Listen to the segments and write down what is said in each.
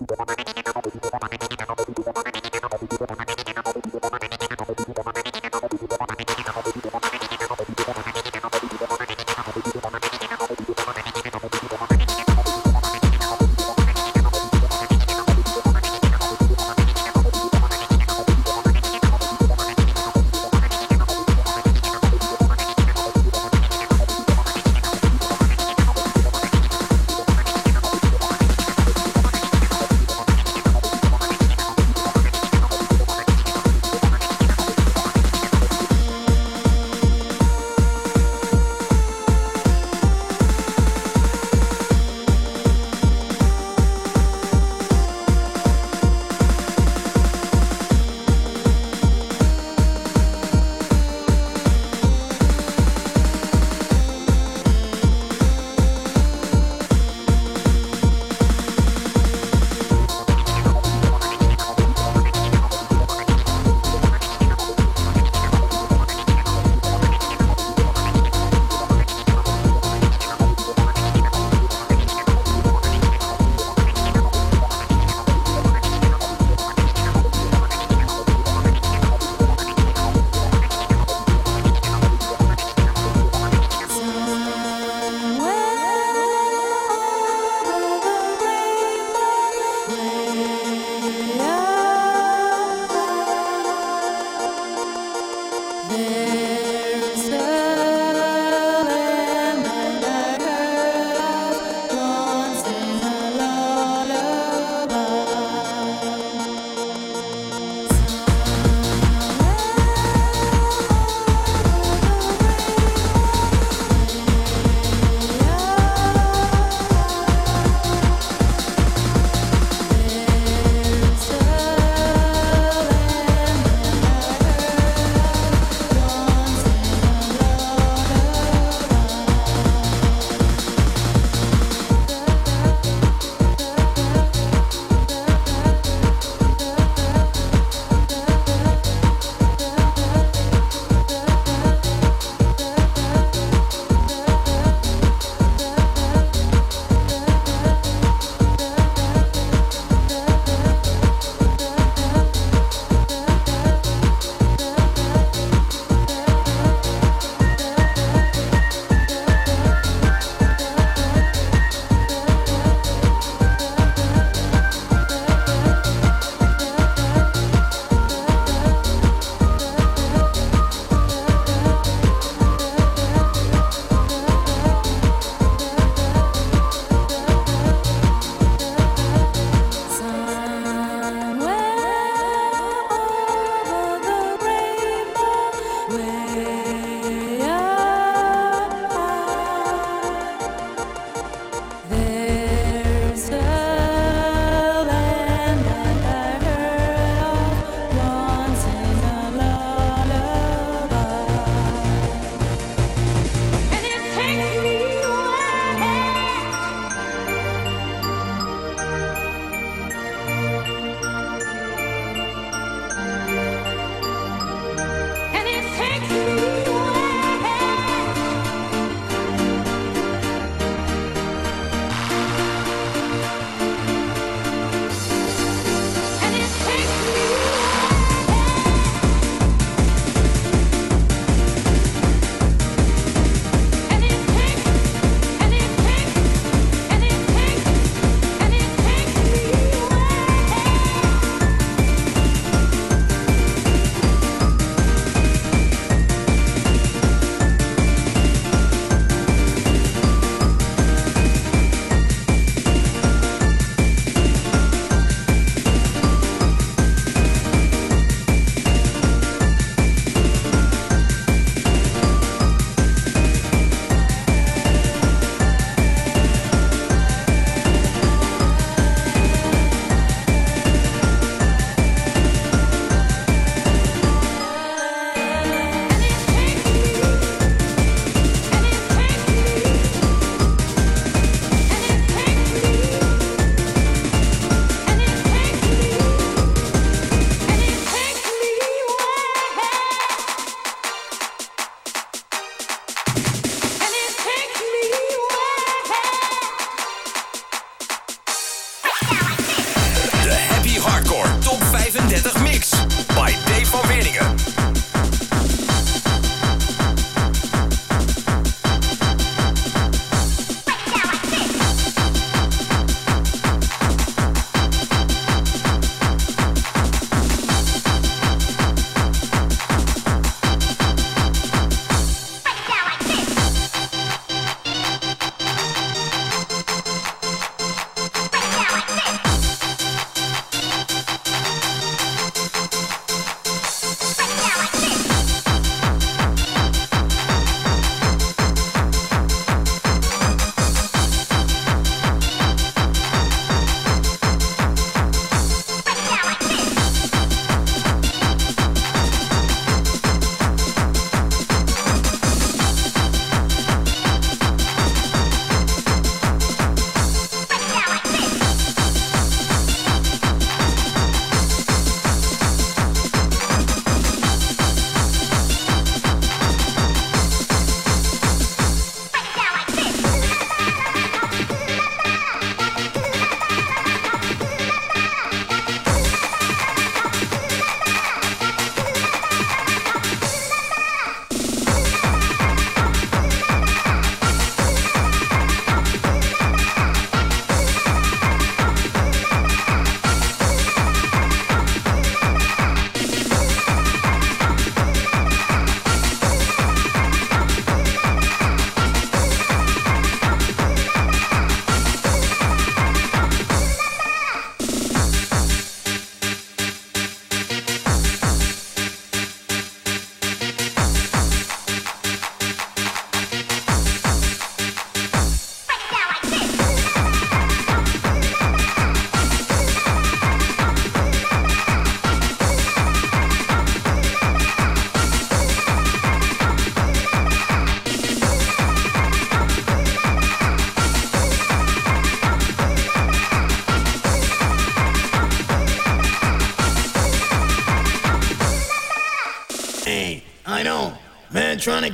Bye.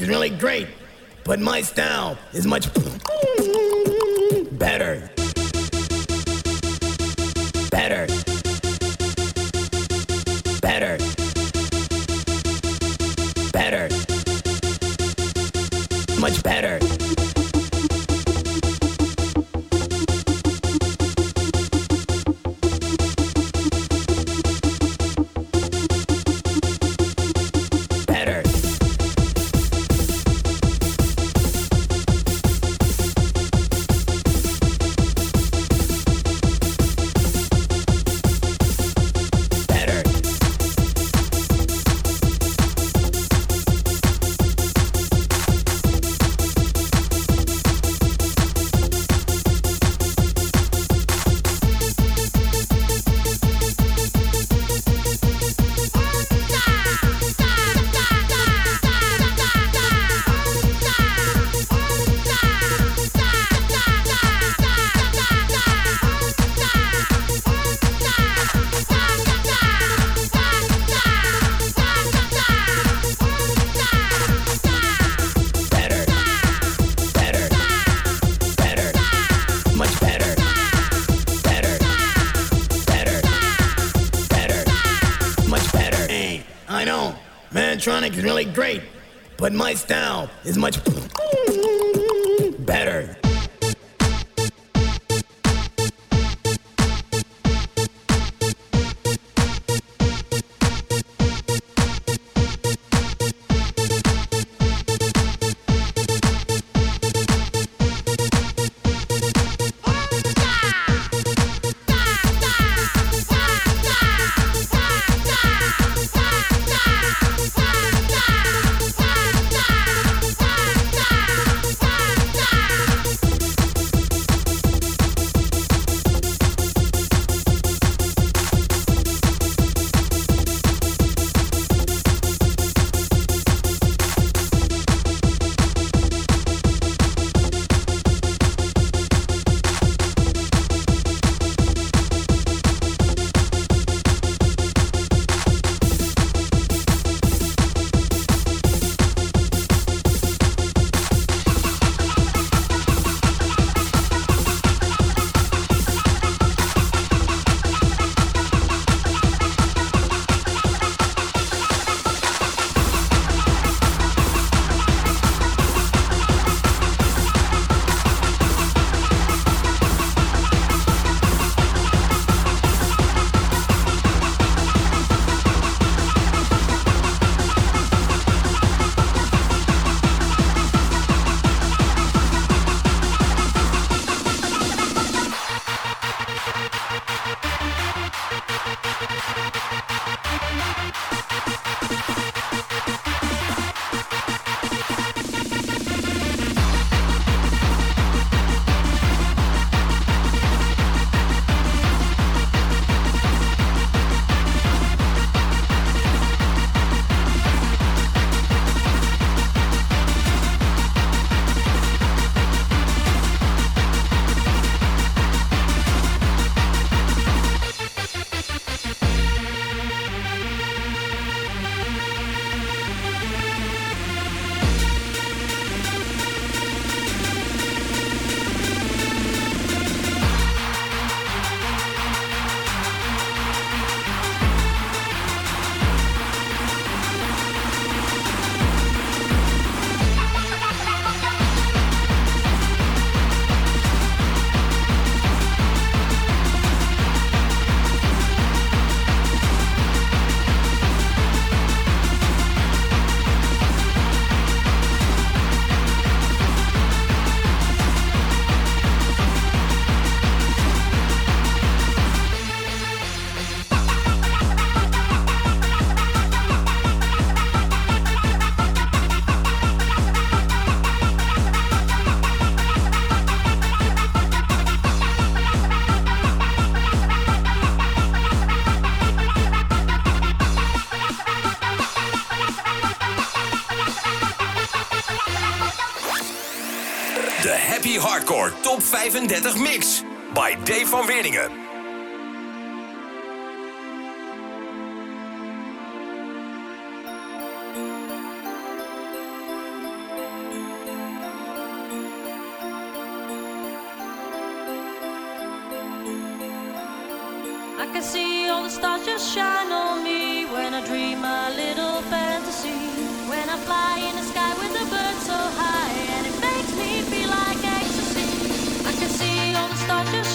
really great, but my style is much really great, but my style is much better. 35 Mix by Dave van Weerdingen. shine on me when I dream a little fantasy. When I fly in the sky na na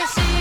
can see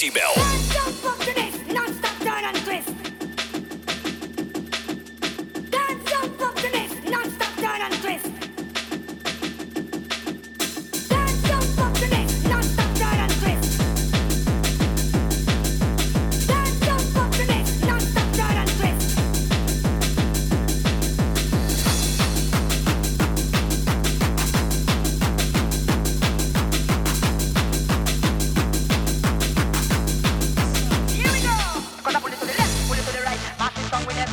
decibel.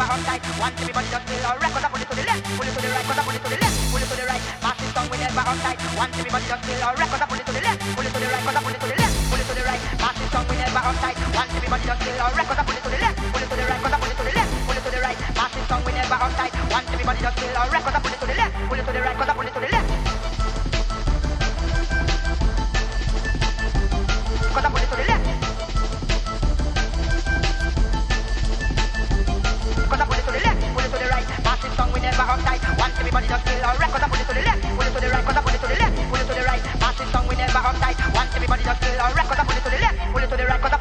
up tight. Once everybody just feel alright, cause I pull it to the left, pull it to the right, cause I pull it to the left, pull it to the right. Mash this song with never up tight. Once everybody just feel alright, cause I pull it to the left, pull it to the right, cause I pull it to the left, pull it to the right. Mash this song with never up tight. Once everybody just feel alright, cause I pull it to the left, pull it to the right, cause I pull it to the left, pull it to the right. Mash this song with never up tight. Once everybody just feel alright, cause I pull it to the left, pull it to the right, cause I pull it to the left. Somebody just kill a record and put it to the left. Put it to the right, cause I put it to the left. Put it to the right. Pass this song, we never uptight. Once everybody just kill a record and put it to the left. Put it to the right, cause I